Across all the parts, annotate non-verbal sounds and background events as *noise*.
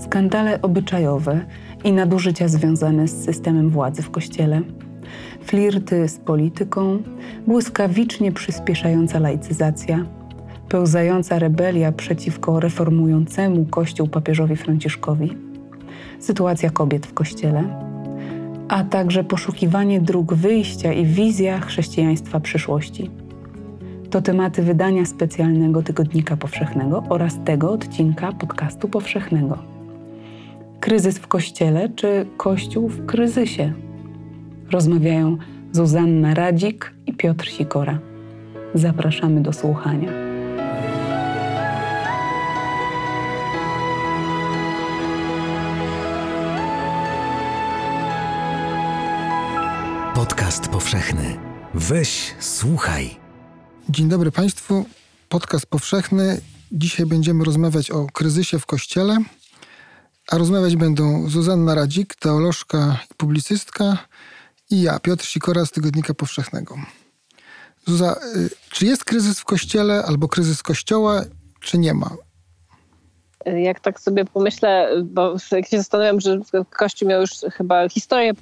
Skandale obyczajowe i nadużycia związane z systemem władzy w Kościele, flirty z polityką, błyskawicznie przyspieszająca laicyzacja, pełzająca rebelia przeciwko reformującemu Kościół papieżowi Franciszkowi, sytuacja kobiet w Kościele, a także poszukiwanie dróg wyjścia i wizja chrześcijaństwa przyszłości. To tematy wydania specjalnego Tygodnika Powszechnego oraz tego odcinka podcastu powszechnego. Kryzys w Kościele czy Kościół w kryzysie? Rozmawiają Zuzanna Radzik i Piotr Sikora. Zapraszamy do słuchania. Podcast powszechny. Weź, słuchaj. Dzień dobry Państwu. Podcast powszechny. Dzisiaj będziemy rozmawiać o kryzysie w Kościele, a rozmawiać będą Zuzanna Radzik, teolożka i publicystka i ja, Piotr Sikora z Tygodnika Powszechnego. Zuza, y, czy jest kryzys w Kościele albo kryzys Kościoła, czy nie ma? Jak tak sobie pomyślę, bo jak się zastanawiam, że Kościół miał już chyba historię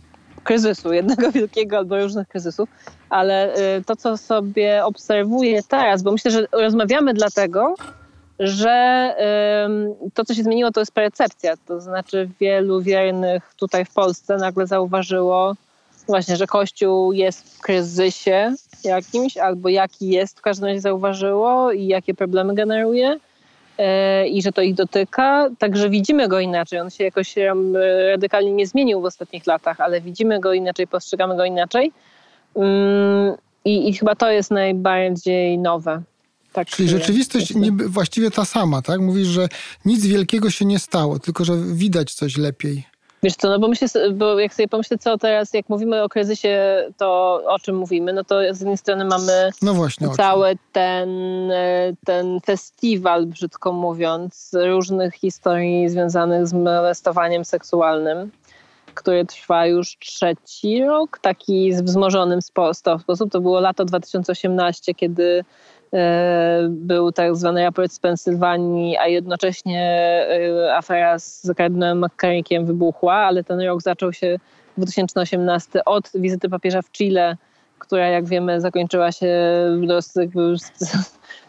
kryzysu, jednego *laughs* wielkiego albo różnych kryzysów, ale y, to, co sobie obserwuję teraz, bo myślę, że rozmawiamy dlatego, że to, co się zmieniło, to jest percepcja. To znaczy, wielu wiernych tutaj w Polsce nagle zauważyło właśnie, że Kościół jest w kryzysie jakimś, albo jaki jest, w każdym razie zauważyło i jakie problemy generuje i że to ich dotyka. Także widzimy go inaczej. On się jakoś radykalnie nie zmienił w ostatnich latach, ale widzimy go inaczej, postrzegamy go inaczej. Mm, I, i chyba to jest najbardziej nowe. Tak Czyli rzeczywistość niby właściwie ta sama, tak? Mówisz, że nic wielkiego się nie stało, tylko że widać coś lepiej. Wiesz co, no bo myślę, bo jak sobie pomyślę, co teraz, jak mówimy o kryzysie, to o czym mówimy, no to z jednej strony mamy no właśnie, cały ten, ten festiwal, brzydko mówiąc, różnych historii związanych z molestowaniem seksualnym, który trwa już trzeci rok, taki w wzmożonym sposób. To było lato 2018, kiedy E, był tak zwany raport z Pensylwanii, a jednocześnie e, afera z kardynałem McCarrickiem wybuchła, ale ten rok zaczął się 2018 od wizyty papieża w Chile, która jak wiemy zakończyła się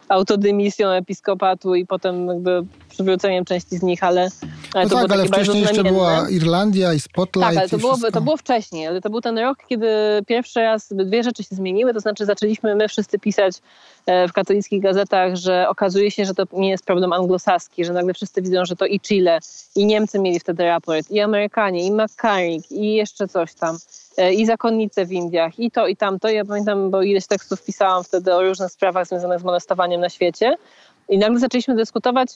autodymisją episkopatu i potem jakby przywróceniem części z nich, ale... ale no tak, ale wcześniej jeszcze była Irlandia i Spotlight Tak, ale to było, to było wcześniej, ale to był ten rok, kiedy pierwszy raz dwie rzeczy się zmieniły, to znaczy zaczęliśmy my wszyscy pisać e, w katolickich gazetach, że okazuje się, że to nie jest problem anglosaski, że nagle wszyscy widzą, że to i Chile, i Niemcy mieli wtedy raport, i Amerykanie, i McCarrick, i jeszcze coś tam. E, i zakonnice w Indiach, i to, i tamto. Ja pamiętam, bo ileś tekstów pisałam wtedy o różnych sprawach związanych z molestowaniem na świecie. I nagle zaczęliśmy dyskutować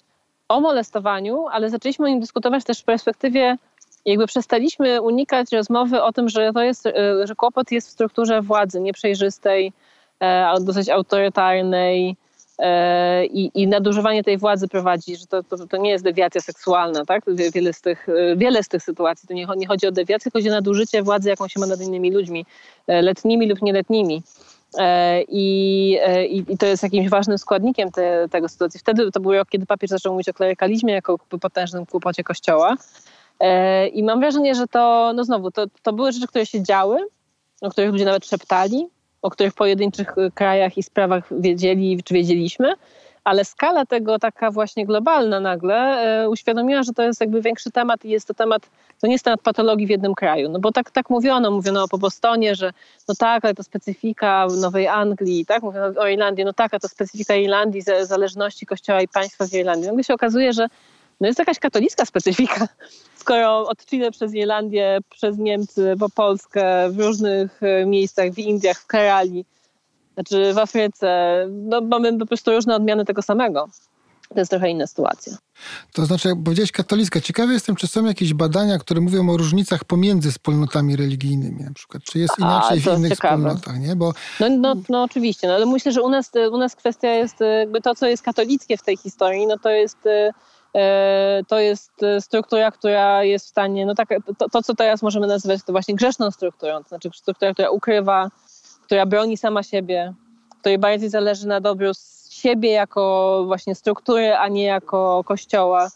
o molestowaniu, ale zaczęliśmy o nim dyskutować też w perspektywie, jakby przestaliśmy unikać rozmowy o tym, że to jest, e, że kłopot jest w strukturze władzy nieprzejrzystej, e, dosyć autorytarnej, i, i nadużywanie tej władzy prowadzi, że to, to, to, nie jest dewiacja seksualna, tak? Wiele z tych, e, wiele z tych sytuacji, to nie, nie chodzi o dewiację, chodzi o nadużycie władzy, jaką się ma nad innymi ludźmi, e, letnimi lub nieletnimi. I, i, I, to jest jakimś ważnym składnikiem te, tego sytuacji. Wtedy to był rok, kiedy papież zaczął mówić o klerykalizmie jako potężnym kłopocie Kościoła. I mam wrażenie, że to, no znowu, to, to były rzeczy, które się działy, o których ludzie nawet szeptali, o których w pojedynczych y, krajach i sprawach wiedzieli czy wiedzieliśmy, ale skala tego taka właśnie globalna nagle e, uświadomiła, że to jest jakby większy temat i jest to temat, to nie jest temat patologii w jednym kraju. No bo tak, tak mówiono, mówiono po Bostonie, że no tak, ale to specyfika Nowej Anglii, tak, mówiono o Irlandii, no tak, a to specyfika Irlandii, zależności kościoła i państwa w Irlandii. Nagle się okazuje, że no jest jakaś katolicka specyfika. Skoro od Chile przez Irlandię, przez Niemcy, po Polskę, w różnych e, miejscach, w Indiach, w Kerali, znaczy w Afryce, no mamy po prostu różne odmiany tego samego. To jest trochę inna sytuacja. To znaczy, jak powiedziałeś katolicka, ciekawy jestem, czy są jakieś badania, które mówią o różnicach pomiędzy wspólnotami religijnymi na przykład. Czy jest inaczej A, w innych ciekawe. wspólnotach, nie? Bo... No, no, no oczywiście, no, ale myślę, że u nas, u nas kwestia jest jakby to, co jest katolickie w tej historii, no to jest e, E, to jest e, struktura, która jest w stanie, no tak, to, to, co teraz możemy nazywać to właśnie grzeszną strukturą, to znaczy struktura, która ukrywa, która broni sama siebie, której bardziej zależy na dobru siebie jako właśnie struktury, a nie jako kościoła.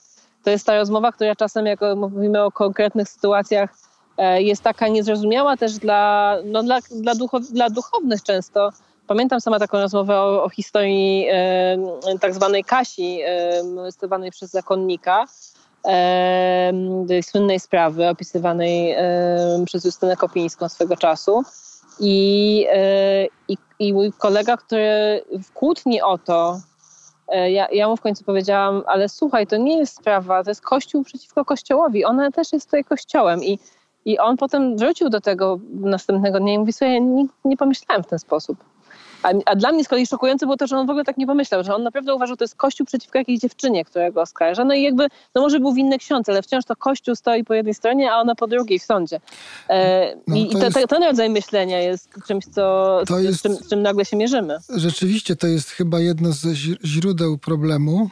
to jest ta rozmowa, która czasem, jak mówimy o konkretnych sytuacjach, e, jest taka niezrozumiała też dla, no dla, dla, duchow, dla duchownych często. Pamiętam sama taką rozmowę o, o historii e, tak zwanej Kasi, e, molestowanej przez zakonnika, e, słynnej sprawy opisywanej e, przez Justynę Kopińską swego czasu. I, e, i, I mój kolega, który w kłótni o to, e, ja, ja mu w końcu powiedziałam, ale słuchaj, to nie jest sprawa, to jest kościół przeciwko kościołowi. Ona też jest tutaj kościołem. I, i on potem wrócił do tego następnego dnia i mówi sobie, ja nie, nie pomyślałem w ten sposób. A, a, dla mnie z kolei szokujące było to, że on w ogóle tak nie pomyślał, że on naprawdę uważał, że to jest kościół przeciwko jakiejś dziewczynie, która go oskarża. No i jakby, no może był winny ksiądz, ale wciąż to kościół stoi po jednej stronie, a ona po drugiej w sądzie. E, no, I, i to, jest, ten rodzaj myślenia jest czymś, co, z, jest, z, czym, z czym nagle się mierzymy. Rzeczywiście to jest chyba jedno ze źródeł problemu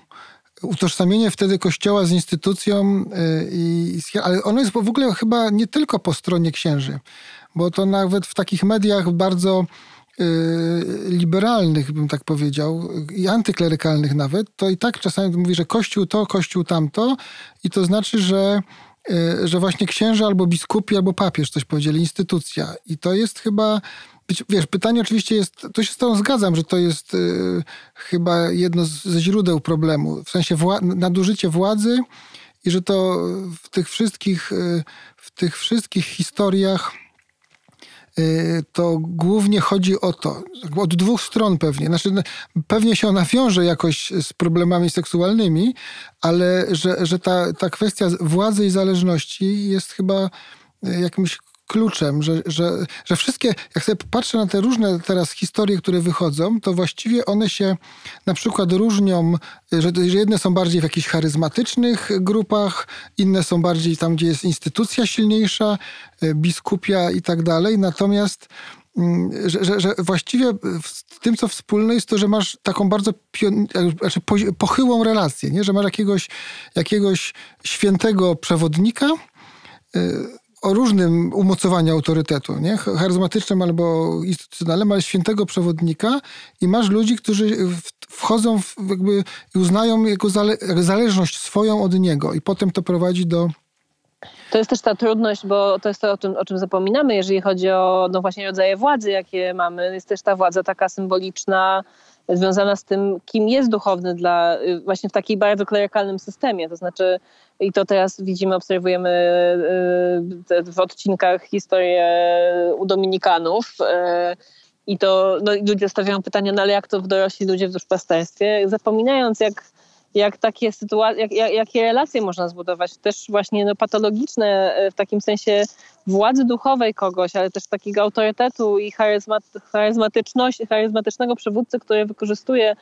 utożsamienie wtedy kościoła z instytucją, y, i, ale ono jest w ogóle chyba nie tylko po stronie księży, bo to nawet w takich mediach bardzo liberalnych, bym tak powiedział, i antyklerykalnych nawet, to i tak czasami mówi, że kościół to, kościół tamto i to znaczy, że y, że właśnie księża albo biskupi, albo papież coś powiedzieli, instytucja. I to jest chyba, wiesz, pytanie oczywiście jest, tu się z tą zgadzam, że to jest y, chyba jedno ze źródeł problemu, w sensie wła- nadużycie władzy i że to w tych wszystkich, y, w tych wszystkich historiach Y, to głównie chodzi o to, od dwóch stron pewnie. Znaczy, pewnie się ona wiąże jakoś z problemami seksualnymi, ale że, że ta, ta kwestia władzy i zależności jest chyba y, jakimś kluczem, że, że, że wszystkie, jak sobie patrzę na te różne teraz historie, które wychodzą, to właściwie one się na przykład różnią, że, że jedne są bardziej w jakichś charyzmatycznych grupach, inne są bardziej tam, gdzie jest instytucja silniejsza, e, biskupia i tak dalej. Natomiast mm, że, że, że, właściwie w tym, co wspólne jest to, że masz taką bardzo pion, znaczy pochyłą relację, nie? że masz jakiegoś, jakiegoś świętego przewodnika, e, o różnym umocowaniu autorytetu, nie? charyzmatycznym albo instytucjonalnym, ale świętego przewodnika i masz ludzi, którzy wchodzą w, jakby i uznają jego zale zależność swoją od niego i potem to prowadzi do to jest też ta trudność, bo to jest to, o czym, o czym zapominamy, jeżeli chodzi o no właśnie rodzaje władzy, jakie mamy. Jest też ta władza taka symboliczna, związana z tym, kim jest duchowny dla, y, właśnie w takim bardzo klerykalnym systemie. To znaczy, i to teraz widzimy, obserwujemy y, w odcinkach historię u Dominikanów. Y, I to no, ludzie stawiają pytania, no ale jak to w dorośli ludzie w duszpasterstwie, zapominając jak jak takie sytuacje, jak, jak, jakie relacje można zbudować, też właśnie no, patologiczne w takim sensie władzy duchowej kogoś, ale też takiego autorytetu i charyzmatyczności, charyzmatycznego przywódcy, który wykorzystuje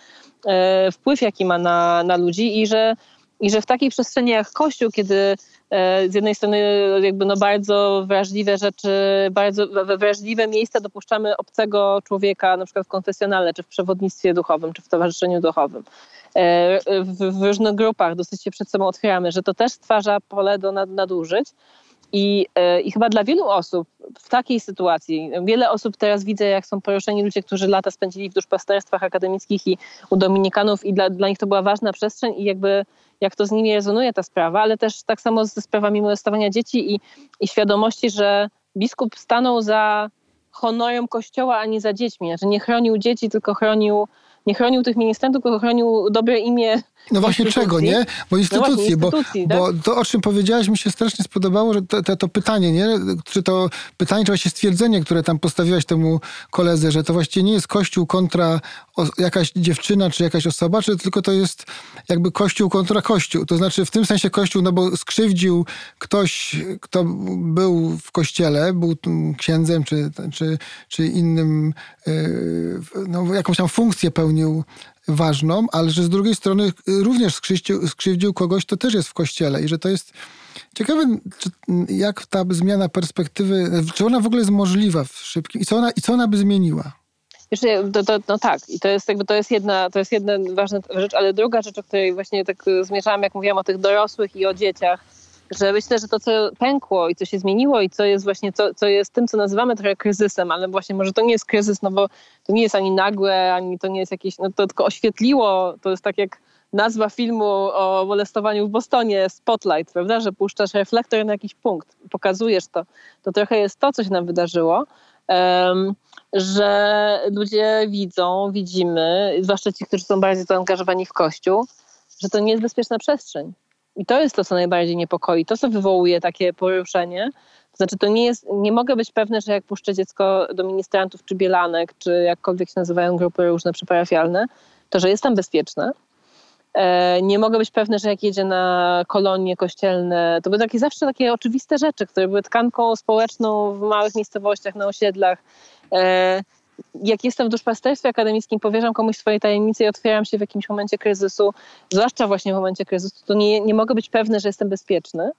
e, wpływ, jaki ma na, na ludzi i że, i że w takiej przestrzeni jak Kościół, kiedy e, z jednej strony jakby no bardzo wrażliwe rzeczy, bardzo we wrażliwe miejsca dopuszczamy obcego człowieka, na przykład w konfesjonale, czy w przewodnictwie duchowym, czy w towarzyszeniu duchowym. E, w, w różnych grupach dosyć się przed sobą otwieramy, że to też stwarza pole do nadużyć. I, e, I chyba dla wielu osób w takiej sytuacji, wiele osób teraz widzę, jak są poruszeni ludzie, którzy lata spędzili w duszpasterstwach akademickich i u Dominikanów i dla, dla nich to była ważna przestrzeń i jakby jak to z nimi rezonuje ta sprawa, ale też tak samo ze sprawami molestowania dzieci i, i świadomości, że biskup stanął za honorem Kościoła, a nie za dziećmi. Znaczy nie chronił dzieci, tylko chronił nie chronił tych ministrantów, tylko chronił dobre imię no właśnie czego, nie? Bo instytucji, no instytucji bo, tak? bo to, o czym powiedziałaś, mi się strasznie spodobało, że to, to, to, pytanie, nie? Czy to pytanie, czy właśnie stwierdzenie, które tam postawiłaś temu koledze, że to właściwie nie jest kościół kontra jakaś dziewczyna, czy jakaś osoba, czy tylko to jest jakby kościół kontra kościół. To znaczy w tym sensie kościół, no bo skrzywdził ktoś, kto był w kościele, był księdzem, czy, czy, czy innym, yy, no jakąś tam funkcję pełnił ważną, ale że z drugiej strony również skrzywdził, skrzywdził kogoś, to też jest w kościele i że to jest ciekawe, czy, jak ta zmiana perspektywy, czy ona w ogóle jest możliwa w szybkim i co ona, i co ona by zmieniła? Jeszcze, to, to, no tak, i to jest jakby to jest jedna, to jest jedna ważna rzecz, ale druga rzecz, o której właśnie tak zmierzałam, jak mówiłam o tych dorosłych i o dzieciach, że myślę, że to, co pękło i co się zmieniło i co jest właśnie, co, co jest tym, co nazywamy trochę kryzysem, ale właśnie może to nie jest kryzys, no bo to nie jest ani nagłe, ani to nie jest jakieś, no to tylko oświetliło, to jest tak jak nazwa filmu o molestowaniu w Bostonie Spotlight, prawda, że puszczasz reflektor na jakiś punkt, pokazujesz to. To trochę jest to, co się nam wydarzyło, um, że ludzie widzą, widzimy, zwłaszcza ci, którzy są bardziej zaangażowani w Kościół, że to nie jest bezpieczna przestrzeń. I to jest to, co najbardziej niepokoi, to, co wywołuje takie poruszenie. To znaczy, to nie jest, nie mogę być pewny, że jak puszczę dziecko do ministrantów czy bielanek, czy jakkolwiek się nazywają grupy różne przyparafialne, to że jest tam bezpieczne. E, nie mogę być pewny, że jak jedzie na kolonie kościelne, to były takie zawsze takie oczywiste rzeczy, które były tkanką społeczną w małych miejscowościach, na osiedlach. Jak jestem w duszpasterstwie akademickim, powierzam komuś swoje tajemnice i otwieram się w jakimś momencie kryzysu, zwłaszcza właśnie w momencie kryzysu, to nie, nie mogę być pewny, że jestem bezpieczny.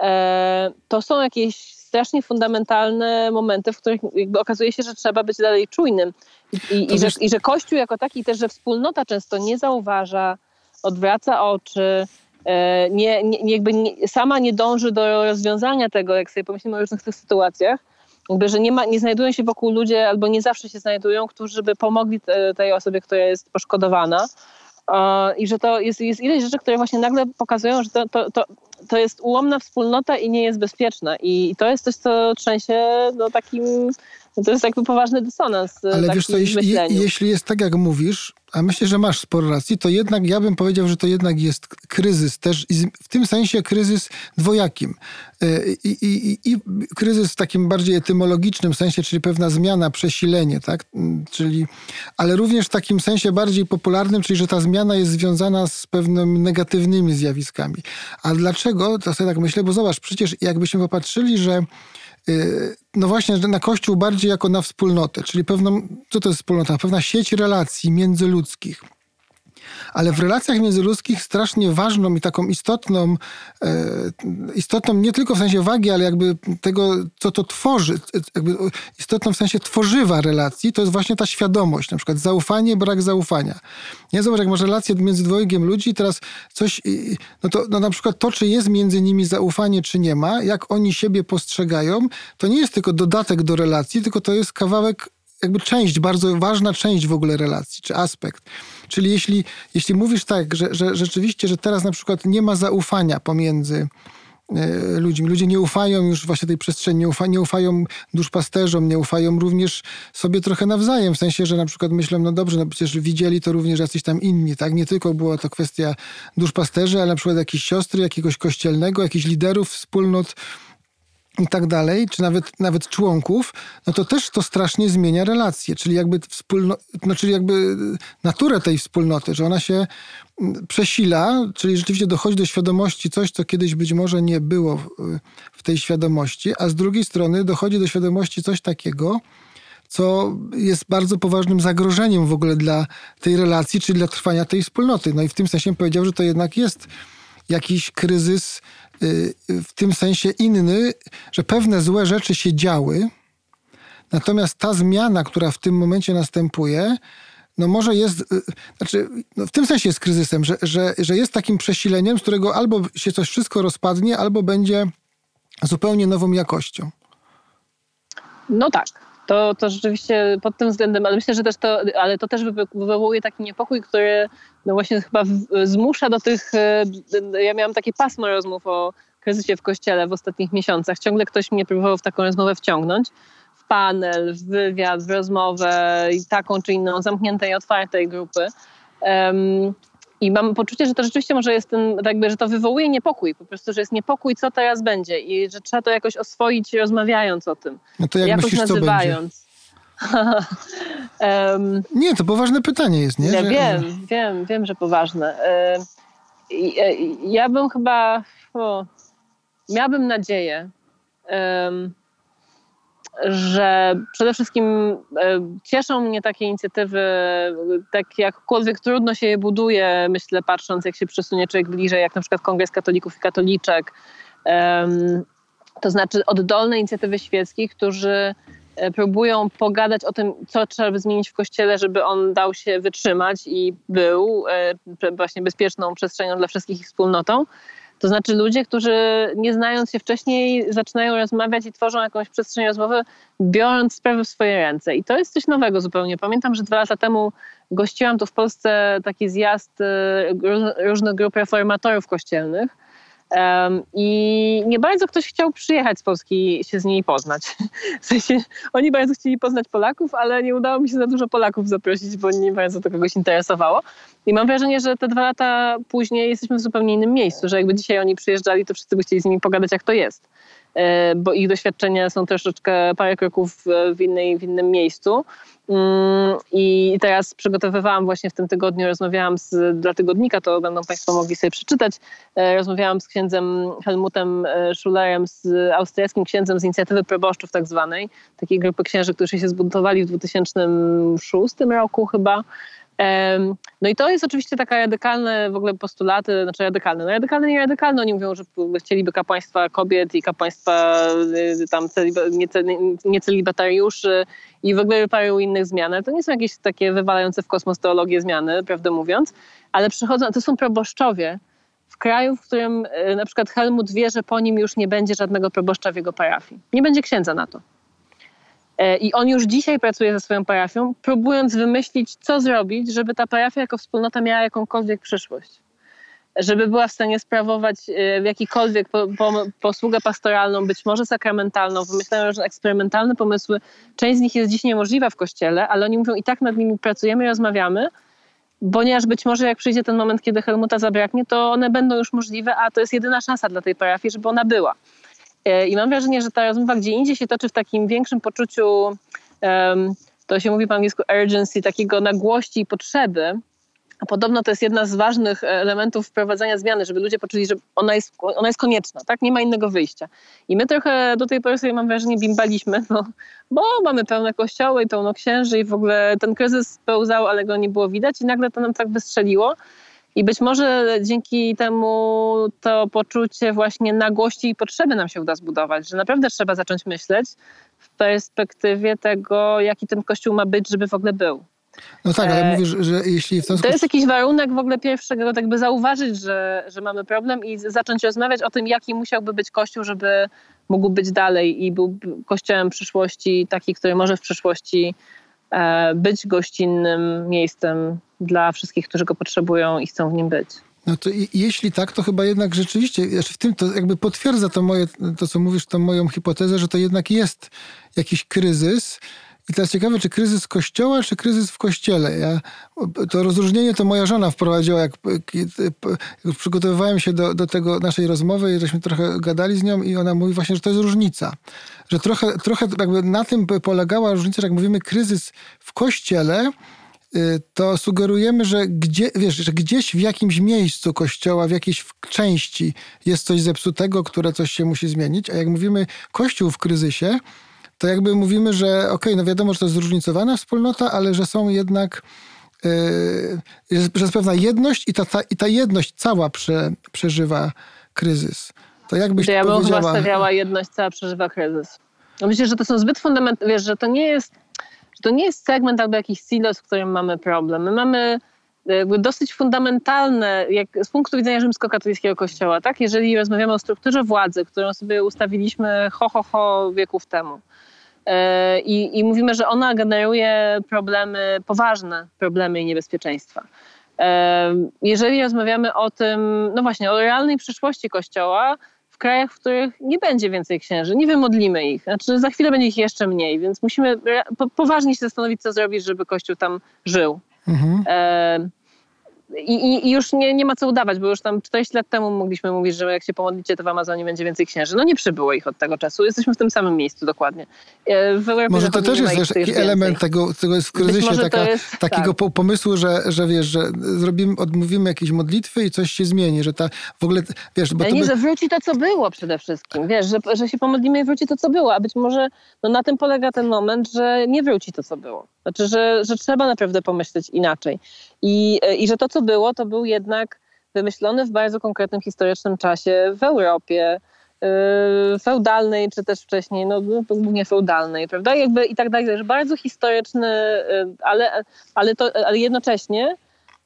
E, to są jakieś strasznie fundamentalne momenty, w których okazuje się, że trzeba być dalej czujnym. I, i, i, że, I że Kościół jako taki, też, że wspólnota często nie zauważa, odwraca oczy, e, nie, nie, jakby nie, sama nie dąży do rozwiązania tego, jak sobie pomyślimy o różnych tych sytuacjach, jakby, że nie, ma, nie znajdują się wokół ludzie, albo nie zawsze się znajdują, którzy by pomogli te, tej osobie, która jest poszkodowana. I że to jest, jest ileś rzeczy, które właśnie nagle pokazują, że to, to, to, to jest ułomna wspólnota i nie jest bezpieczna. I to jest coś, co trzęsie no, takim to jest jakby poważny dysonans. E, Ale wiesz co, jeśli, jeśli jest tak, jak mówisz, a myślę, że masz sporo racji, to jednak ja bym powiedział, że to jednak jest kryzys też, w tym sensie kryzys dwojakim. E, I, i, i, kryzys w takim bardziej etymologicznym sensie, czyli pewna zmiana, przesilenie, tak? Mm, czyli, ale również w takim sensie bardziej popularnym, czyli że ta zmiana jest związana z pewnymi negatywnymi zjawiskami. A dlaczego? To sobie tak myślę, bo zobacz, przecież jakbyśmy popatrzyli, że no właśnie, na Kościół bardziej jako na wspólnotę, czyli pewną, co to jest wspólnota? Pewna sieć relacji międzyludzkich ale w relacjach międzyludzkich strasznie ważną i taką istotną, e, istotną nie tylko w sensie wagi, ale jakby tego, co to tworzy, jakby istotną w sensie tworzywa relacji, to jest właśnie ta świadomość, na przykład zaufanie, brak zaufania. Nie zobacz, jak masz relację między dwojgiem ludzi, teraz coś, no to no na przykład to, czy jest między nimi zaufanie, czy nie ma, jak oni siebie postrzegają, to nie jest tylko dodatek do relacji, tylko to jest kawałek jakby część, bardzo ważna część w ogóle relacji, czy aspekt. Czyli jeśli, jeśli mówisz tak, że, że rzeczywiście, że teraz na przykład nie ma zaufania pomiędzy e, ludźmi. Ludzie nie ufają już właśnie tej przestrzeni, nie, ufa, nie ufają duszpasterzom, nie ufają również sobie trochę nawzajem, w sensie, że na przykład myślą, no dobrze, no przecież widzieli to również jacyś tam inni, tak? Nie tylko była to kwestia duszpasterzy, ale na przykład jakieś siostry, jakiegoś kościelnego, jakichś liderów wspólnot, i tak dalej, czy nawet, nawet członków, no to też to strasznie zmienia relacje, czyli jakby wspólno, no czyli jakby naturę tej wspólnoty, że ona się mm, przesila, czyli rzeczywiście dochodzi do świadomości coś, co kiedyś być może nie było w, tej świadomości, a z drugiej strony dochodzi do świadomości coś takiego, co jest bardzo poważnym zagrożeniem w ogóle dla tej relacji, czy dla trwania tej wspólnoty. No i w tym sensie powiedział, że to jednak jest jakiś kryzys y, w tym sensie inny, że pewne złe rzeczy się działy, natomiast ta zmiana, która w tym momencie następuje, no może jest, y, znaczy no w tym sensie jest kryzysem, że, że, że jest takim przesileniem, z którego albo się coś wszystko rozpadnie, albo będzie zupełnie nową jakością. No tak. To, to rzeczywiście pod tym względem, ale myślę, że też to, ale to też wywołuje taki niepokój, który no właśnie chyba zmusza do tych, e, ja miałam takie pasmo rozmów o kryzysie w kościele w ostatnich miesiącach. Ciągle ktoś mnie próbował w taką rozmowę wciągnąć. W panel, w wywiad, w rozmowę i taką czy inną, zamkniętej, otwartej grupy. I mam poczucie, że to rzeczywiście może jest ten, tak jakby, że to wywołuje niepokój, po prostu, że jest niepokój, co teraz będzie i że trzeba to jakoś oswoić rozmawiając o tym. No to jak jakoś myślisz, nazywając. *laughs* um, nie, to poważne pytanie jest, nie? Ja że... wiem, wiem, wiem, że poważne. ja bym chyba, o, miałabym nadzieję, um, że przede wszystkim e, cieszą mnie takie inicjatywy, tak jakkolwiek trudno się je buduje, myślę, patrząc jak się przesunie człowiek bliżej, jak na przykład Kongres Katolików i Katoliczek, to znaczy oddolne inicjatywy świeckich, którzy e, próbują pogadać o tym, co trzeba by zmienić w kościele, żeby on dał się wytrzymać i był e, właśnie bezpieczną przestrzenią dla wszystkich i wspólnotą. To znaczy ludzie, którzy nie znając się wcześniej zaczynają rozmawiać i tworzą jakąś przestrzeń rozmowy, biorąc sprawy w swoje ręce. I to jest coś nowego zupełnie. Pamiętam, że dwa lata temu gościłam tu w Polsce taki zjazd y, różnych grup reformatorów kościelnych Um, I nie bardzo ktoś chciał przyjechać z Polski się z niej poznać. *laughs* W sensie, oni bardzo chcieli poznać Polaków, ale nie udało mi się za dużo Polaków zaprosić, bo nie bardzo to kogoś interesowało. I mam wrażenie, że te dwa lata później jesteśmy w zupełnie innym miejscu, że jakby dzisiaj oni przyjeżdżali, to wszyscy by chcieli z nimi pogadać, jak to jest. E, bo ich doświadczenia są troszeczkę parę kroków w, innej, w innym miejscu. Mm, I teraz przygotowywałam właśnie w tym tygodniu, rozmawiałam z, dla tygodnika, to będą Państwo mogli sobie przeczytać. E, rozmawiałam z księdzem Helmutem e, Schulerem, z austriackim księdzem z inicjatywy proboszczów tak zwanej, takiej grupy księży, którzy się zbuntowali w 2006 roku chyba. No i to jest oczywiście taka radykalne w ogóle postulaty, znaczy radykalne, no radykalne, nie radykalne. Oni mówią, że chcieliby kapłaństwa kobiet i kapłaństwa y, tam niecelibatariuszy i w ogóle paru innych zmian. Ale to nie są jakieś takie wywalające w kosmos teologię zmiany, prawdę mówiąc, ale przychodzą, to są proboszczowie w kraju, w którym y, na przykład Helmut wie, że po nim już nie będzie żadnego proboszcza w jego parafii. Nie będzie księdza na to. E, I on już dzisiaj pracuje ze swoją parafią, próbując wymyślić, co zrobić, żeby ta parafia jako wspólnota miała jakąkolwiek przyszłość. Żeby była w stanie sprawować e, jakikolwiek po, po, posługę pastoralną, być może sakramentalną. Wymyślają różne eksperymentalne pomysły. Część z nich jest dziś niemożliwa w kościele, ale oni mówią, i tak nad nimi pracujemy i rozmawiamy, ponieważ być może jak przyjdzie ten moment, kiedy Helmuta zabraknie, to one będą już możliwe, a to jest jedyna szansa dla tej parafii, żeby ona była. E, I mam wrażenie, że ta rozmowa gdzie indziej się toczy w takim większym poczuciu, to się mówi po angielsku urgency, takiego nagłości i potrzeby. A podobno to jest jedna z ważnych elementów wprowadzania zmiany, żeby ludzie poczuli, że ona jest, ona jest konieczna, tak? Nie ma innego wyjścia. I my trochę do tej pory sobie, mam wrażenie, bimbaliśmy, no, bo mamy pełne kościoły i pełno księży i w ogóle ten kryzys pełzał, ale go nie było widać i nagle to nam tak wystrzeliło. I być może dzięki temu to poczucie właśnie nagłości i potrzeby nam się uda zbudować, że naprawdę trzeba zacząć myśleć w perspektywie tego, jaki ten kościół ma być, żeby w ogóle był. No tak, ale e, mówisz, że jeśli w ten sposób... To jest jakiś warunek w ogóle pierwszego, tak by zauważyć, że, że mamy problem i zacząć rozmawiać o tym, jaki musiałby być kościół, żeby mógł być dalej i był kościołem przyszłości, taki, który może w przyszłości być gościnnym miejscem dla wszystkich, którzy go potrzebują i chcą w nim być. No to jeśli tak, to chyba jednak rzeczywiście, w tym to jakby potwierdza to moje, to co mówisz, tą moją hipotezę, że to jednak jest jakiś kryzys. I teraz ciekawe, czy kryzys kościoła, czy kryzys w kościele. Ja, to rozróżnienie to moja żona wprowadziła, jak, jak przygotowywałem się do, do tego naszej rozmowy i żeśmy trochę gadali z nią i ona mówi właśnie, że to jest różnica. Że trochę, trochę jakby na tym polegała różnica, że jak mówimy kryzys w kościele, Y, to sugerujemy, że, gdzie, wiesz, że gdzieś w jakimś miejscu kościoła, w jakiejś części jest coś zepsutego, które coś się musi zmienić, a jak mówimy kościół w kryzysie, to jakby mówimy, że okej, okay, no wiadomo, że to jest zróżnicowana wspólnota, ale że są jednak yy, że jest pewna jedność i ta, ta, i ta jedność cała prze, przeżywa kryzys. To jakbyś to ja bym powiedziała... chyba stawiała jedność cała przeżywa kryzys. No myślę, że to są zbyt fundamentalne, wiesz, że to nie jest że to nie jest segment albo jakiś silos, w którym mamy problem. My mamy e, dosyć fundamentalne, jak z punktu widzenia rzymskokatolickiego kościoła, tak? Jeżeli rozmawiamy o strukturze władzy, którą sobie ustawiliśmy ho, ho, ho wieków temu. E, I, I mówimy, że ona generuje problemy, poważne problemy i niebezpieczeństwa. E, jeżeli rozmawiamy o tym, no właśnie, o realnej przyszłości Kościoła, w krajach, w których nie będzie więcej księży, nie wymodlimy ich. Znaczy za chwilę będzie ich jeszcze mniej, więc musimy poważnie się zastanowić, co zrobić, żeby Kościół tam żył. Mhm. E, i, I, już nie, nie ma co udawać, bo już tam 40 lat temu mogliśmy mówić, że jak się pomodlicie, to w Amazonie będzie więcej księży. No nie przybyło ich od tego czasu. Jesteśmy w tym samym miejscu dokładnie. E, może to też jest też taki element tego, tego jest w kryzysie, taka, jest, takiego tak. pomysłu, że, że wiesz, że zrobimy, odmówimy jakieś modlitwy i coś się zmieni, że ta w ogóle, wiesz... Bo nie, by... że wróci to, co było przede wszystkim. Wiesz, że, że się pomodlimy i wróci to, co było, a być może no, na tym polega ten moment, że nie wróci to, co było. Znaczy, że, że trzeba naprawdę pomyśleć inaczej. I, I że to, co było, to był jednak wymyślony w bardzo konkretnym historycznym czasie w Europie, yy, feudalnej, czy też wcześniej, no, no głównie feudalnej, prawda? Jakby i tak dalej, że bardzo historyczny, yy, ale, ale, to, ale jednocześnie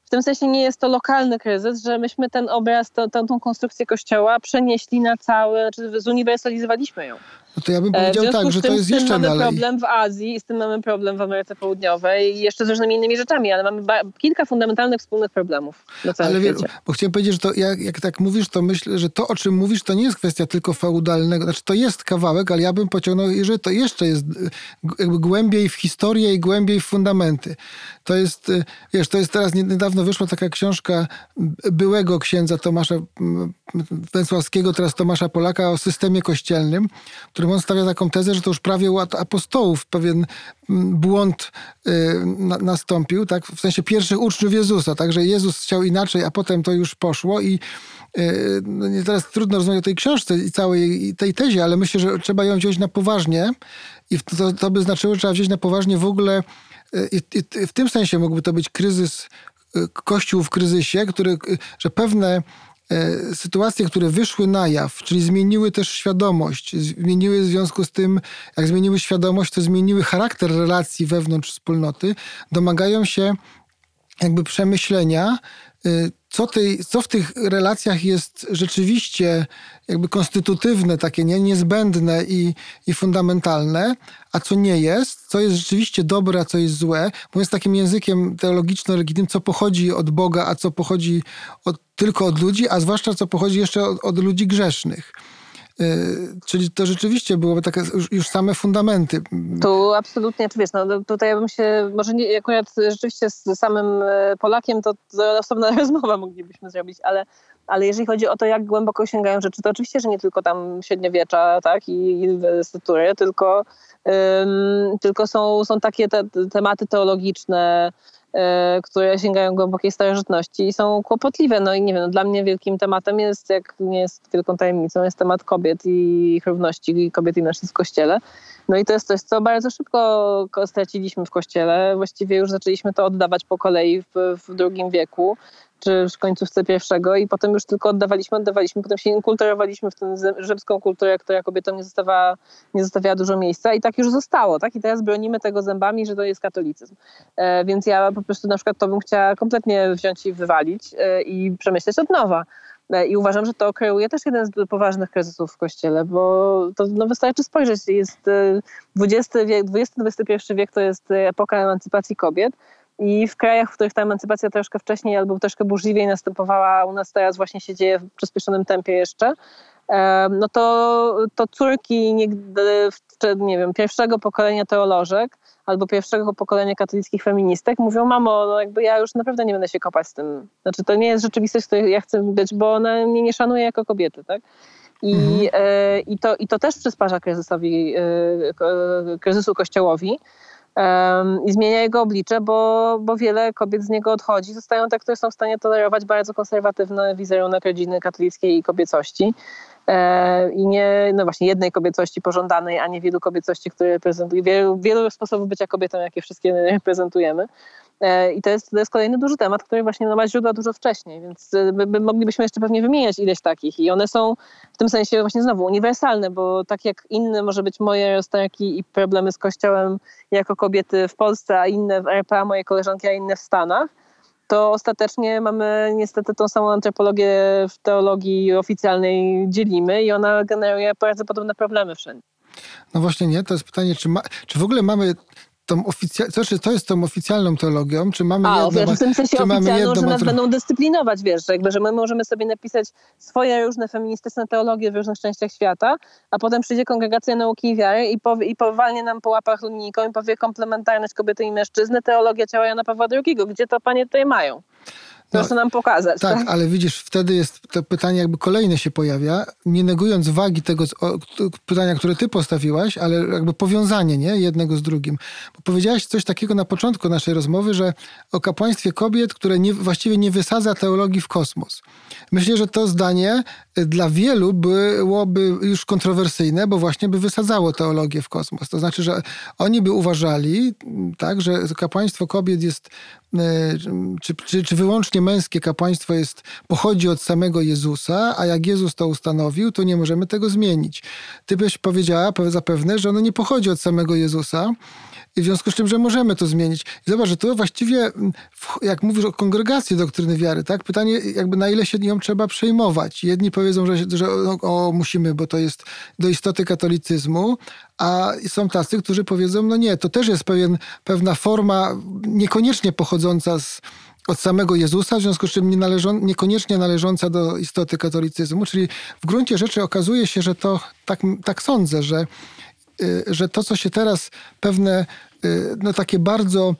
w tym sensie nie jest to lokalny kryzys, że myśmy ten obraz, to, tą, tą konstrukcję kościoła przenieśli na cały, znaczy zuniwersalizowaliśmy ją. No to ja bym powiedział tak, że tym, to jest jeszcze dalej. dalej. mamy problem w Azji, z tym mamy problem w Ameryce Południowej i jeszcze z różnymi innymi rzeczami, ale mamy kilka fundamentalnych wspólnych problemów na całym ale świecie. bo chciałem powiedzieć, że to jak, jak tak mówisz, to myślę, że to, o czym mówisz, to nie jest kwestia tylko feudalnego, znaczy to jest kawałek, ale ja bym pociągnął, że to jeszcze jest jakby głębiej w historię i głębiej w fundamenty. To jest, wiesz, to jest teraz niedawno wyszła taka książka byłego księdza Tomasza Węsławskiego, teraz Tomasza Polaka o systemie kościelnym, którym on stawia taką tezę, że to już prawie u apostołów pewien mm, błąd y, nastąpił, tak? w sensie pierwszych uczniów Jezusa, tak? że Jezus chciał inaczej, a potem to już poszło i y, no teraz trudno rozmawiać o tej książce i całej tej tezie, ale myślę, że trzeba ją wziąć na poważnie i to, to by znaczyło, że trzeba wziąć na poważnie w ogóle y, i, i w tym sensie mógłby to być kryzys Kościół w kryzysie, który, że pewne sytuacje, które wyszły na jaw, czyli zmieniły też świadomość, zmieniły w związku z tym, jak zmieniły świadomość, to zmieniły charakter relacji wewnątrz wspólnoty, domagają się jakby przemyślenia, co, tej, co w tych relacjach jest rzeczywiście jakby konstytutywne, takie nie, niezbędne i, i fundamentalne, a co nie jest, co jest rzeczywiście dobre, a co jest złe, mówiąc takim językiem teologiczno-religijnym, co pochodzi od Boga, a co pochodzi od, tylko od ludzi, a zwłaszcza co pochodzi jeszcze od, od ludzi grzesznych. Y, czyli to rzeczywiście byłoby takie już, już same fundamenty. Tu absolutnie, czy wiesz, no tutaj ja bym się, może nie, akurat rzeczywiście z samym e, Polakiem to, to osobna *laughs* rozmowa moglibyśmy zrobić, ale, ale jeżeli chodzi o to, jak głęboko sięgają rzeczy, to oczywiście, że nie tylko tam średniowiecza, tak, i, i inwestytury, tylko, um, tylko są, są takie te, tematy teologiczne, które sięgają głębokiej starożytności i są kłopotliwe. No i nie wiem, no dla mnie wielkim tematem jest, jak nie jest wielką tajemnicą, jest temat kobiet i ich równości kobiet i mężczyzn w kościele. No i to jest coś, co bardzo szybko straciliśmy w kościele. Właściwie już zaczęliśmy to oddawać po kolei w, w drugim wieku czy w końcówce pierwszego i potem już tylko oddawaliśmy, oddawaliśmy, potem się inkulturowaliśmy w tę rzymską kulturę, która kobietom nie zostawiała, nie zostawiała dużo miejsca i tak już zostało, tak? I teraz bronimy tego zębami, że to jest katolicyzm. E, więc ja po prostu na przykład to bym chciała kompletnie wziąć i wywalić e, i przemyśleć od nowa. E, I uważam, że to kreuje też jeden z poważnych kryzysów w Kościele, bo to no, wystarczy spojrzeć. Jest XX e, wiek, XX-XXI wiek to jest epoka emancypacji kobiet, i w krajach, w których ta emancypacja troszkę wcześniej albo troszkę burzliwiej następowała, u nas teraz właśnie się dzieje w przyspieszonym tempie jeszcze, no to, to córki nie, nie wiem, pierwszego pokolenia teolożek albo pierwszego pokolenia katolickich feministek mówią, mamo, no jakby ja już naprawdę nie będę się kopać z tym. Znaczy to nie jest rzeczywistość, której ja chcę być, bo ona mnie nie szanuje jako kobiety, tak? I, mhm. e, i, to, I to też przysparza kryzysowi, e, kryzysu kościołowi i zmienia jego oblicze, bo, bo wiele kobiet z niego odchodzi. Zostają te, które są w stanie tolerować bardzo konserwatywny wizerunek rodziny katolickiej i kobiecości. E, I nie, no właśnie, jednej kobiecości pożądanej, a nie wielu kobiecości, które reprezentują, wielu, wielu sposobów bycia kobietą, jakie wszystkie *laughs* reprezentujemy. E, I to jest, to jest kolejny duży temat, który właśnie no, ma źródła dużo wcześniej, więc e, by, by moglibyśmy jeszcze pewnie wymieniać ileś takich. I one są w tym sensie właśnie znowu uniwersalne, bo tak jak inne może być moje rozterki i problemy z kościołem jako kobiety w Polsce, a inne w RPA, moje koleżanki, a inne w Stanach, to ostatecznie mamy niestety tą samą antropologię w teologii oficjalnej dzielimy i ona generuje bardzo podobne problemy wszędzie. No właśnie nie, to jest pytanie, czy, ma, czy w ogóle mamy tą oficjalną, to, to jest tą oficjalną teologią, czy mamy A, jedną, wiesz, w tym sensie oficjalną, że nas będą dyscyplinować, wiesz, że, jakby, że my możemy sobie napisać swoje różne feministyczne teologie w różnych częściach świata, a potem przyjdzie kongregacja nauki i wiary i, powie, i powalnie nam po łapach linijką i powie komplementarność kobiety i mężczyzny, teologia ciała Jana Pawła II. Gdzie to panie tutaj mają? Proszę no, nam pokazać. Tak, tak, ale widzisz, wtedy jest to pytanie jakby kolejne się pojawia, nie negując wagi tego o, pytania, które ty postawiłaś, ale jakby powiązanie nie? jednego z drugim. Bo powiedziałaś coś takiego na początku naszej rozmowy, że o kapłaństwie kobiet, które nie, właściwie nie wysadza teologii w kosmos. Myślę, że to zdanie y, dla wielu byłoby już kontrowersyjne, bo właśnie by wysadzało teologię w kosmos. To znaczy, że oni by uważali, tak, że kapłaństwo kobiet jest czy, czy, czy wyłącznie męskie kapłaństwo jest, pochodzi od samego Jezusa, a jak Jezus to ustanowił, to nie możemy tego zmienić. Ty byś powiedziała zapewne, że ono nie pochodzi od samego Jezusa, i w związku z czym, że możemy to zmienić. I zobacz, że to właściwie, jak mówisz o kongregacji doktryny wiary, tak? Pytanie, jakby na ile się nią trzeba przejmować. Jedni powiedzą, że, że o, o, musimy, bo to jest do istoty katolicyzmu, a są tacy, którzy powiedzą, no nie, to też jest pewien, pewna forma niekoniecznie pochodząca z, od samego Jezusa, w związku z czym nie należą, niekoniecznie należąca do istoty katolicyzmu. Czyli w gruncie rzeczy okazuje się, że to tak, tak sądzę, że Y, że to, co się teraz pewne, y, no takie bardzo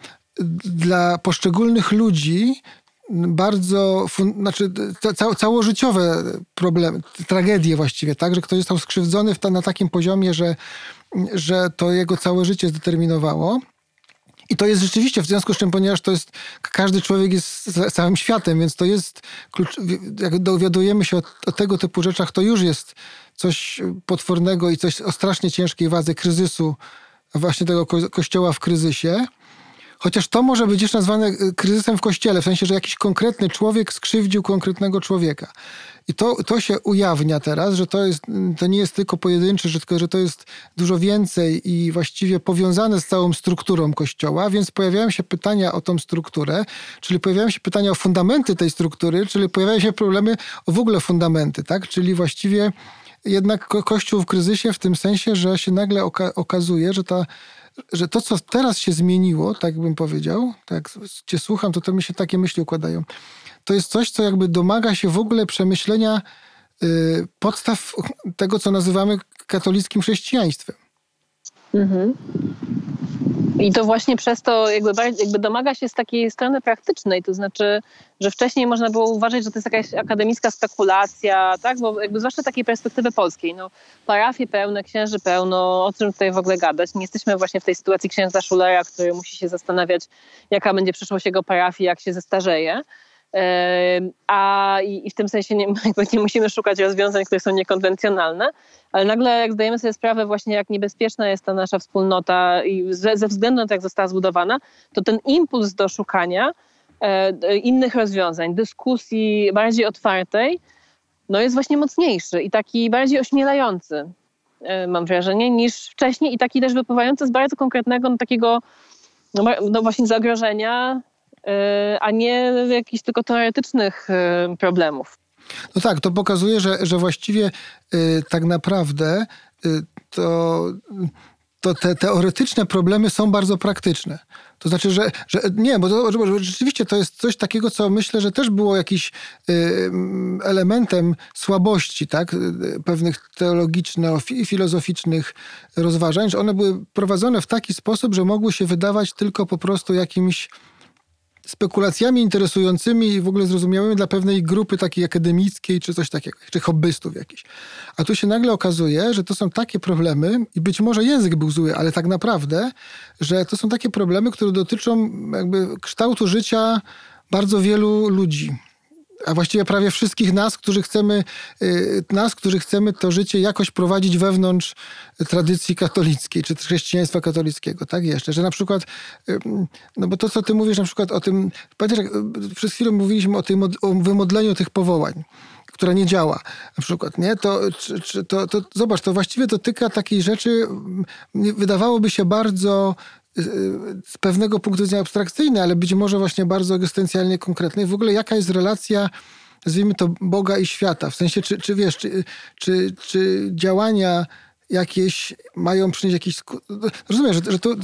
dla poszczególnych ludzi bardzo, znaczy ca całożyciowe problemy, tragedie właściwie, tak, że ktoś został skrzywdzony na takim poziomie, że, że to jego całe życie zdeterminowało. I to jest rzeczywiście, w związku z czym, ponieważ to jest, każdy człowiek jest całym światem, więc to jest, klucz, jak dowiadujemy się o, o tego typu rzeczach, to już jest coś potwornego i coś o strasznie ciężkiej wadze kryzysu, właśnie tego ko kościoła w kryzysie. Chociaż to może być też nazwane y, kryzysem w kościele, w sensie, że jakiś konkretny człowiek skrzywdził konkretnego człowieka. I to, to się ujawnia teraz, że to, jest, to nie jest tylko pojedynczy, tylko, że to jest dużo więcej i właściwie powiązane z całą strukturą kościoła, więc pojawiają się pytania o tą strukturę, czyli pojawiają się pytania o fundamenty tej struktury, czyli pojawiają się problemy o w ogóle fundamenty, tak? Czyli właściwie jednak Kościół w kryzysie w tym sensie, że się nagle oka okazuje, że, ta, że to, co teraz się zmieniło, tak bym powiedział, tak cię słucham, to to mi się takie myśli układają, to jest coś, co jakby domaga się w ogóle przemyślenia y, podstaw tego, co nazywamy katolickim chrześcijaństwem. Mhm. I to właśnie przez to jakby, jakby domaga się z takiej strony praktycznej, to znaczy, że wcześniej można było uważać, że to jest jakaś akademicka spekulacja, tak? Bo jakby zwłaszcza takiej perspektywy polskiej, no parafie pełne, księży pełno, o czym tutaj w ogóle gadać? Nie jesteśmy właśnie w tej sytuacji księdza Schulera, który musi się zastanawiać, jaka będzie przyszłość jego parafii, jak się zestarzeje. A i, i, w tym sensie nie, *laughs* nie musimy szukać rozwiązań, które są niekonwencjonalne, ale nagle jak zdajemy sobie sprawę właśnie jak niebezpieczna jest ta nasza wspólnota i ze, ze względu na to, jak została zbudowana, to ten impuls do szukania e, innych rozwiązań, dyskusji bardziej otwartej, no jest właśnie mocniejszy i taki bardziej ośmielający, e, mam wrażenie, niż wcześniej i taki też wypływający z bardzo konkretnego no, takiego no, no właśnie zagrożenia, a nie jakichś tylko teoretycznych problemów. No tak, to pokazuje, że, że właściwie y, tak naprawdę y, to, to te teoretyczne problemy są bardzo praktyczne. To znaczy, że, że nie, bo, to, bo rzeczywiście to jest coś takiego, co myślę, że też było jakiś y, elementem słabości, tak? Pewnych teologiczno-filozoficznych rozważań, że one były prowadzone w taki sposób, że mogły się wydawać tylko po prostu jakimś spekulacjami interesującymi i w ogóle zrozumiałymi dla pewnej grupy takiej akademickiej, czy coś takiego, czy hobbystów jakichś. A tu się nagle okazuje, że to są takie problemy, i być może język był zły, ale tak naprawdę, że to są takie problemy, które dotyczą jakby kształtu życia bardzo wielu ludzi a właściwie prawie wszystkich nas, którzy chcemy, y, nas, którzy chcemy to życie jakoś prowadzić wewnątrz tradycji katolickiej, czy chrześcijaństwa katolickiego, tak jeszcze, że na przykład, no bo to, co ty mówisz na przykład o tym, pamiętasz, y, przez chwilę mówiliśmy o, tym, o wymodleniu tych powołań, która nie działa, na przykład, nie? To, czy, czy, to, to zobacz, to właściwie dotyka takiej rzeczy, wydawałoby się bardzo z pewnego punktu widzenia abstrakcyjny, ale być może właśnie bardzo egzystencjalnie konkretny. W ogóle jaka jest relacja, nazwijmy to, Boga i świata? W sensie, czy, czy wiesz, czy, czy, czy działania jakieś mają przynieść jakiś... Rozumiem, że, że to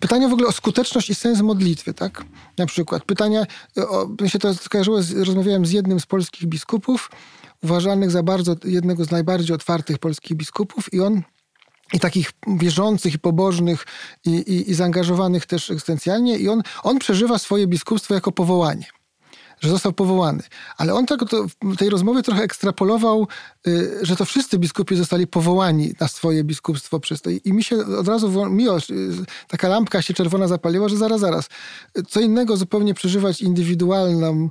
pytanie w ogóle o skuteczność i sens modlitwy, tak? Na przykład pytania, o, mi się to skojarzyło, z, rozmawiałem z jednym z polskich biskupów, uważanych za bardzo, jednego z najbardziej otwartych polskich biskupów i on i takich wierzących i pobożnych i, i, i zaangażowanych też egzystencjalnie i on, on przeżywa swoje biskupstwo jako powołanie że został powołany. Ale on tak to tej rozmowie trochę ekstrapolował, y, że to wszyscy biskupi zostali powołani na swoje biskupstwo przez to. I mi się od razu miło, y, taka lampka się czerwona zapaliła, że zaraz, zaraz. Co innego zupełnie przeżywać indywidualną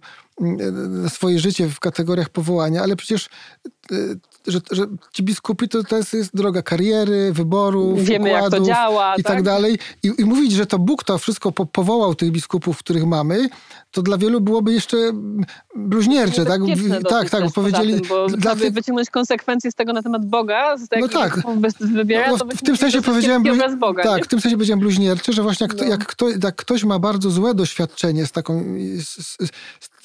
y, swoje życie w kategoriach powołania, ale przecież że, że ci biskupi to, to jest, jest droga kariery, wyborów, Wiemy, jak to działa. I tak, tak dalej. I, I, mówić, że to Bóg to wszystko po, powołał tych biskupów, których mamy, to dla wielu byłoby jeszcze bluźniercze. Tak, tak, tak, powiedzieli... Tym, bo dla tych... wyciągnąć konsekwencje z tego na temat Boga, z tego, no tak. wybiera, no, to w tym sensie powiedziałem... Blu... Boga, tak, nie? w tym sensie powiedziałem bluźniercze, że właśnie jak, no. jak, kto, jak ktoś ma bardzo złe doświadczenie z taką... Z, z,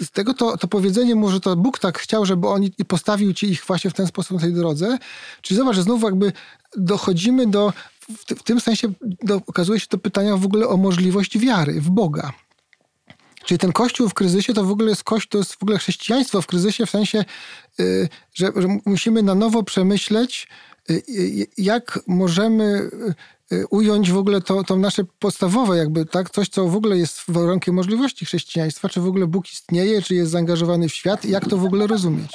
z tego to, to powiedzenie mu, że to Bóg tak chciał, żeby on i postawił ci ich właśnie w ten sposób na tej drodze. Czyli zobacz, że znowu jakby dochodzimy do, w, tym sensie do, okazuje się to pytania w ogóle o możliwość wiary w Boga. Czyli ten kościół w kryzysie to w ogóle jest kościół, to jest w ogóle chrześcijaństwo w kryzysie w sensie, yy, że, że, musimy na nowo przemyśleć, yy, jak możemy Y, ująć w ogóle to, to nasze podstawowe jakby, tak, coś, co w ogóle jest warunkiem możliwości chrześcijaństwa, czy w ogóle Bóg istnieje, czy jest zaangażowany w świat, jak to w ogóle rozumieć.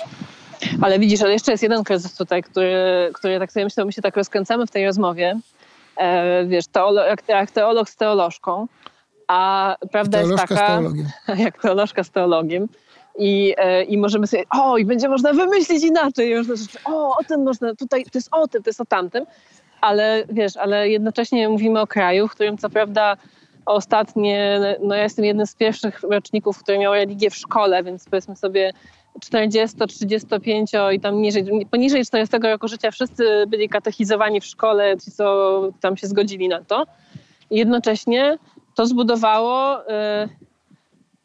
Ale widzisz, ale jeszcze jest jeden kryzys tutaj, który, który tak sobie myślę, my się tak rozkręcamy w tej rozmowie, e, wiesz, teolo, jak, jak teolog z teolożką, a prawda jest taka... *laughs* Jak teolożka z teologiem. I, e, I możemy sobie, o, i będzie można wymyślić inaczej rzeczy. O, o tym można, tutaj to jest o tym, to jest o tamtym ale wiesz, ale jednocześnie mówimy o kraju, w którym co prawda ostatnie, no ja jestem jednym z pierwszych roczników, który miał religię w szkole, więc powiedzmy sobie 40, 35 i tam niżej, poniżej 40 roku życia wszyscy byli katechizowani w szkole, ci co tam się zgodzili na to. I jednocześnie to zbudowało y,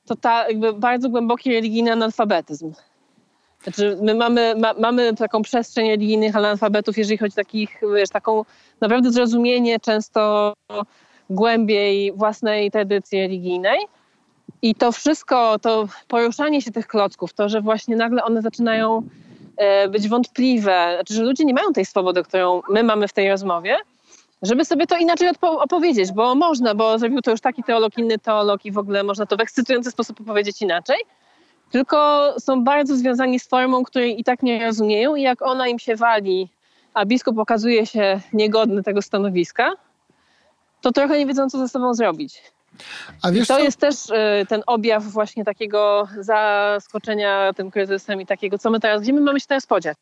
to ta, jakby bardzo głęboki religijny analfabetyzm. Znaczy, my mamy, ma, mamy taką przestrzeń religijnych analfabetów, jeżeli chodzi o takich, wiesz, taką naprawdę zrozumienie często głębiej własnej tradycji religijnej. I to wszystko, to poruszanie się tych klocków, to, że właśnie nagle one zaczynają e, być wątpliwe, znaczy, że ludzie nie mają tej swobody, którą my mamy w tej rozmowie, żeby sobie to inaczej opowiedzieć, bo można, bo zrobił to już taki teolog, inny teolog i w ogóle można to w ekscytujący sposób opowiedzieć inaczej tylko są bardzo związani z formą, której i tak nie rozumieją i jak ona im się wali, a biskup okazuje się niegodny tego stanowiska, to trochę nie wiedzą, co ze sobą zrobić. I to co? jest też y, ten objaw właśnie takiego zaskoczenia tym kryzysem i takiego, co my teraz, gdzie my mamy się teraz podziać.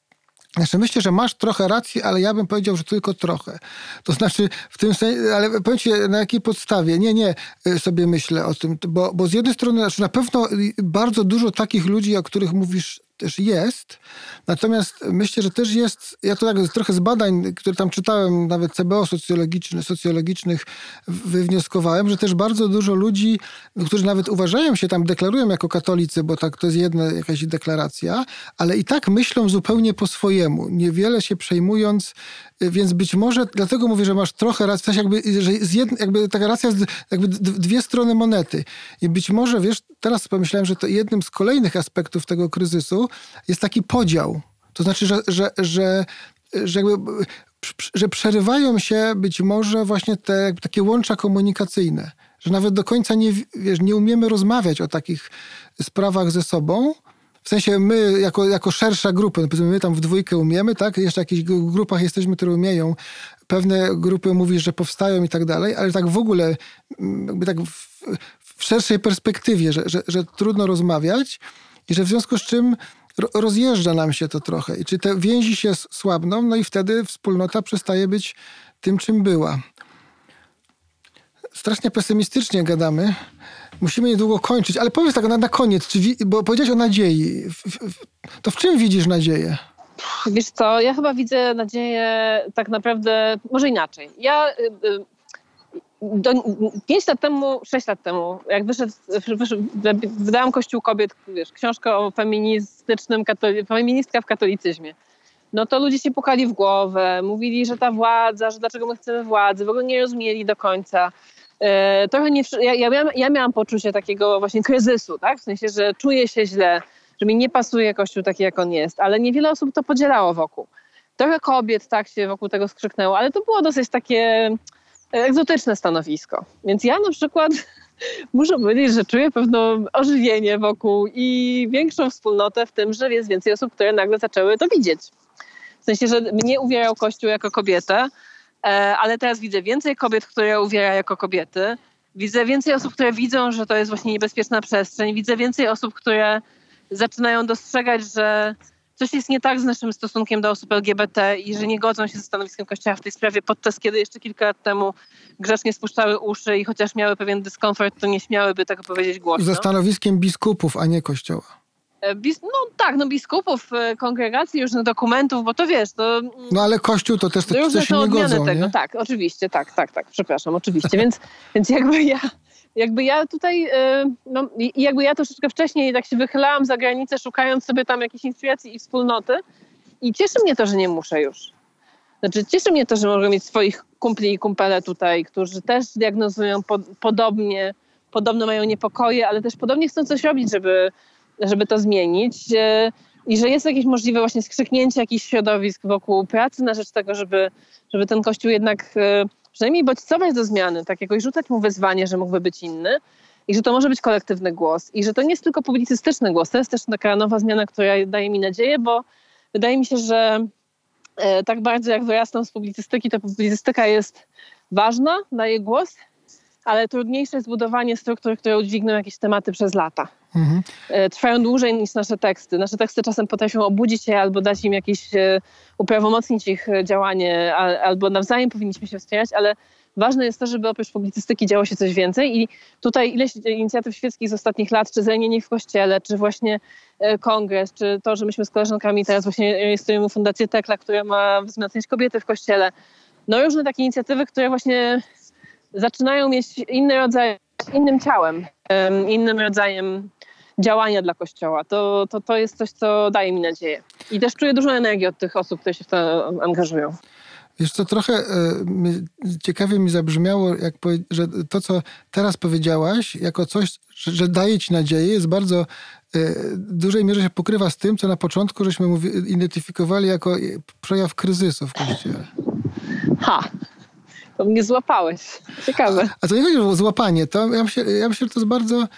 Znaczy myślę, że masz trochę racji, ale ja bym powiedział, że tylko trochę. To znaczy w tym sensie, ale powiem ci na jakiej podstawie. Nie, nie y, sobie myślę o tym, bo, bo z jednej strony znaczy na pewno bardzo dużo takich ludzi, o których mówisz też jest. Natomiast myślę, że też jest, ja to tak trochę z badań, które tam czytałem, nawet CBO socjologicznych, socjologicznych wywnioskowałem, że też bardzo dużo ludzi, którzy nawet uważają się tam, deklarują jako katolicy, bo tak to jest jedna jakaś deklaracja, ale i tak myślą zupełnie po swojemu, niewiele się przejmując więc być może, dlatego mówię, że masz trochę racji, w sensie jakby, że z jed, jakby taka racja, jakby dwie strony monety. I być może, wiesz, teraz pomyślałem, że to jednym z kolejnych aspektów tego kryzysu jest taki podział. To znaczy, że, że, że, że jakby że przerywają się być może właśnie te takie łącza komunikacyjne, że nawet do końca nie, wiesz, nie umiemy rozmawiać o takich sprawach ze sobą, w sensie my, jako, jako szersza grupa, no my tam w dwójkę umiemy, tak? Jeszcze w jakichś grupach jesteśmy, które umieją. Pewne grupy mówisz, że powstają i tak dalej, ale tak w ogóle, mm, jakby tak w, w szerszej perspektywie, że, że, że trudno rozmawiać i że w związku z czym rozjeżdża nam się to trochę. I czy te więzi się słabną, no i wtedy wspólnota przestaje być tym, czym była. Strasznie pesymistycznie gadamy. Musimy niedługo kończyć, ale powiedz tak na, na koniec, czy, bo powiedziałeś o nadziei. To w czym widzisz nadzieję? Wiesz co, ja chyba widzę nadzieję tak naprawdę, może inaczej. Ja y, y, do, 5 lat temu, 6 lat temu, jak wyszedł, wyszedł wydałam Kościół Kobiet, wiesz, książkę o feministycznym, katoli, feministka w katolicyzmie. No to ludzie się pukali w głowę, mówili, że ta władza, że dlaczego my chcemy władzy, w ogóle nie rozumieli do końca. E, trochę nie, ja, ja, miałam, ja miałam poczucie takiego właśnie kryzysu, tak? w sensie, że czuję się źle, że mi nie pasuje Kościół taki, jak on jest, ale niewiele osób to podzielało wokół. Trochę kobiet tak się wokół tego skrzyknęło, ale to było dosyć takie egzotyczne stanowisko. Więc ja na przykład *laughs* muszę powiedzieć, że czuję pewne ożywienie wokół i większą wspólnotę w tym, że jest więcej osób, które nagle zaczęły to widzieć. W sensie, że mnie uwierał Kościół jako kobietę, E, ale teraz widzę więcej kobiet, które uwiera jako kobiety. Widzę więcej osób, które widzą, że to jest właśnie niebezpieczna przestrzeń. Widzę więcej osób, które zaczynają dostrzegać, że coś jest nie tak z naszym stosunkiem do osób LGBT i że nie godzą się ze stanowiskiem Kościoła w tej sprawie, podczas kiedy jeszcze kilka lat temu grzecznie spuszczały uszy i chociaż miały pewien dyskomfort, to nie śmiałyby tego powiedzieć głośno. Ze stanowiskiem biskupów, a nie Kościoła. E, bis, no tak, no biskupów, e, kongregacji, różnych dokumentów, bo to wiesz, to... No ale Kościół to też te różne się nie godzą, tego. Nie? Tak, oczywiście, tak, tak, tak, przepraszam, oczywiście, *laughs* więc, więc jakby ja jakby ja tutaj, e, no, jakby ja troszeczkę wcześniej tak się wychylałam za granicę, szukając sobie tam jakiejś inspiracji i wspólnoty i cieszy mnie to, że nie muszę już. Znaczy cieszy mnie to, że mogę mieć swoich kumpli i kumpele tutaj, którzy też diagnozują po, podobnie, podobno mają niepokoje, ale też podobnie chcą coś robić, żeby, żeby to zmienić e, i że jest jakieś możliwe właśnie skrzyknięcie jakichś środowisk wokół pracy na rzecz tego, żeby, żeby ten kościół jednak e, przynajmniej bodźcować do zmiany, tak jakoś rzucać mu wyzwanie, że mógłby być inny i że to może być kolektywny głos i że to nie jest tylko publicystyczny głos, to jest też taka nowa zmiana, która daje mi nadzieję, bo wydaje mi się, że e, tak bardzo jak wyrastam z publicystyki, to publicystyka jest ważna, daje głos, ale trudniejsze jest budowanie struktur, które udźwigną jakieś tematy przez lata. Mhm. E, trwają dłużej niż nasze teksty. Nasze teksty czasem potrafią obudzić się albo dać im jakieś, e, uprawomocnić ich e, działanie, albo nawzajem powinniśmy się wspierać, ale ważne jest to, żeby oprócz publicystyki działo się coś więcej i tutaj ileś inicjatyw świeckich z ostatnich lat, czy Zelenienie w Kościele, czy właśnie kongres, czy to, że myśmy z koleżankami teraz właśnie rejestrujemy Fundację Tekla, która ma wzmacniać kobiety w Kościele. No różne takie inicjatywy, które właśnie zaczynają mieć inny rodzaj, innym ciałem, innym rodzajem działania dla Kościoła. To, to, to jest coś, co daje mi nadzieję. I też czuję dużą energię od tych osób, które się w to angażują. Wiesz co, trochę e, ciekawie mi zabrzmiało, jak że to, co teraz powiedziałaś, jako coś, że, że daje ci nadzieję, jest bardzo e, w dużej mierze się pokrywa z tym, co na początku żeśmy identyfikowali jako przejaw kryzysu w Kościele. Ha, to mnie złapałeś. Ciekawe. A, to nie chodzi o złapanie. To ja myślę, ja myślę że to jest bardzo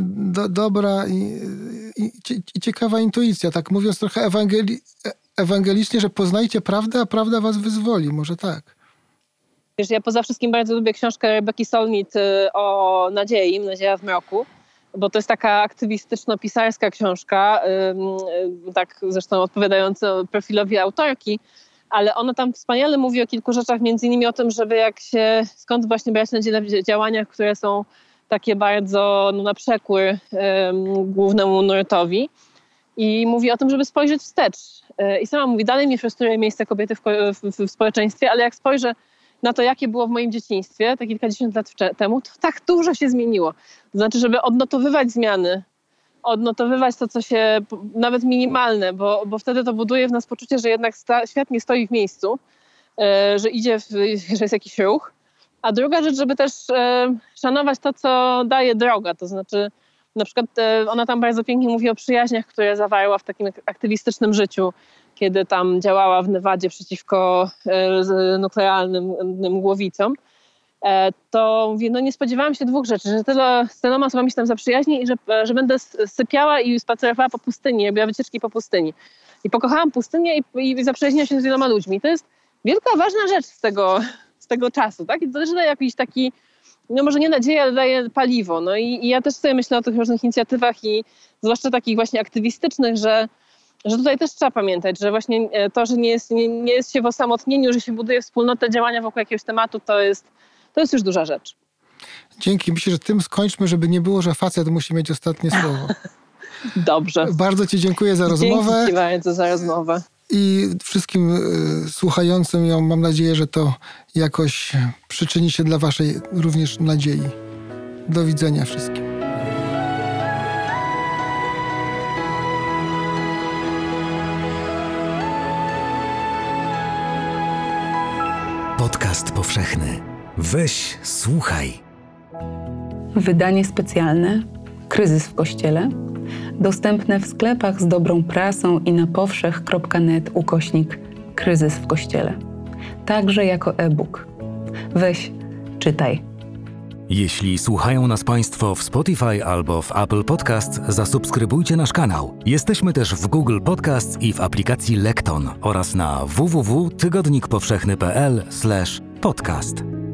do, dobra i, i, i, ciekawa intuicja. Tak mówiąc trochę ewangeli, ewangelicznie, że poznajcie prawdę, a prawda was wyzwoli. Może tak. Wiesz, ja poza wszystkim bardzo lubię książkę Rebeki Solnit y, o nadziei, Nadzieja w mroku, bo to jest taka aktywistyczno-pisarska książka, tak zresztą odpowiadająca profilowi autorki, ale ona tam wspaniale mówi o kilku rzeczach, między innymi o tym, żeby jak się, skąd właśnie brać nadzieję w działaniach, które są takie bardzo no, na przekór um, głównemu nurtowi. I mówi o tym, żeby spojrzeć wstecz. E, I sama mówi, dalej mnie frustruje miejsce kobiety w, w, w, społeczeństwie, ale jak spojrzę na to, jakie było w moim dzieciństwie, te kilkadziesiąt lat temu, to tak dużo się zmieniło. To znaczy, żeby odnotowywać zmiany, odnotowywać to, co się, nawet minimalne, bo, bo wtedy to buduje w nas poczucie, że jednak sta, świat nie stoi w miejscu, e, że idzie, w, *laughs* że jest jakiś ruch. A druga rzecz, żeby też e, szanować to, co daje droga, to znaczy na przykład e, ona tam bardzo pięknie mówi o przyjaźniach, które zawarła w takim aktywistycznym życiu, kiedy tam działała w Nevadzie przeciwko nuklearnym głowicom. E, to mówię, no nie spodziewałam się dwóch rzeczy, że tyle, z tyloma osobami się tam zaprzyjaźni i że, że będę sypiała i spacerowała po pustyni, robiła wycieczki po pustyni. I pokochałam pustynię i, i zaprzyjaźniłam się z wieloma ludźmi. To jest wielka, ważna rzecz z tego, *laughs* z tego czasu, tak? I to też daje jakiś taki, no może nie nadzieję, ale daje paliwo. No i, i ja też sobie myślę o tych różnych inicjatywach i zwłaszcza takich właśnie aktywistycznych, że że tutaj też trzeba pamiętać, że właśnie e, to, że nie jest, nie, nie jest się w osamotnieniu, że się buduje wspólnotę działania wokół jakiegoś tematu, to jest to jest już duża rzecz. Dzięki. Myślę, że tym skończmy, żeby nie było, że facet musi mieć ostatnie słowo. *laughs* Dobrze. Bardzo Ci dziękuję za rozmowę. Dzięki bardzo za rozmowę. I wszystkim y, słuchającym ją mam nadzieję, że to jakoś przyczyni się dla Waszej również nadziei. Do widzenia wszystkim. Podcast powszechny. Weź, słuchaj. Wydanie specjalne Kryzys w Kościele dostępne w sklepach z dobrą prasą i na powszech.net ukośnik Kryzys w Kościele. Także jako e-book. Weź, czytaj. Jeśli słuchają nas Państwo w Spotify albo w Apple Podcast, zasubskrybujcie nasz kanał. Jesteśmy też w Google Podcast i w aplikacji Lekton oraz na www.tygodnikpowszechny.pl/podcast.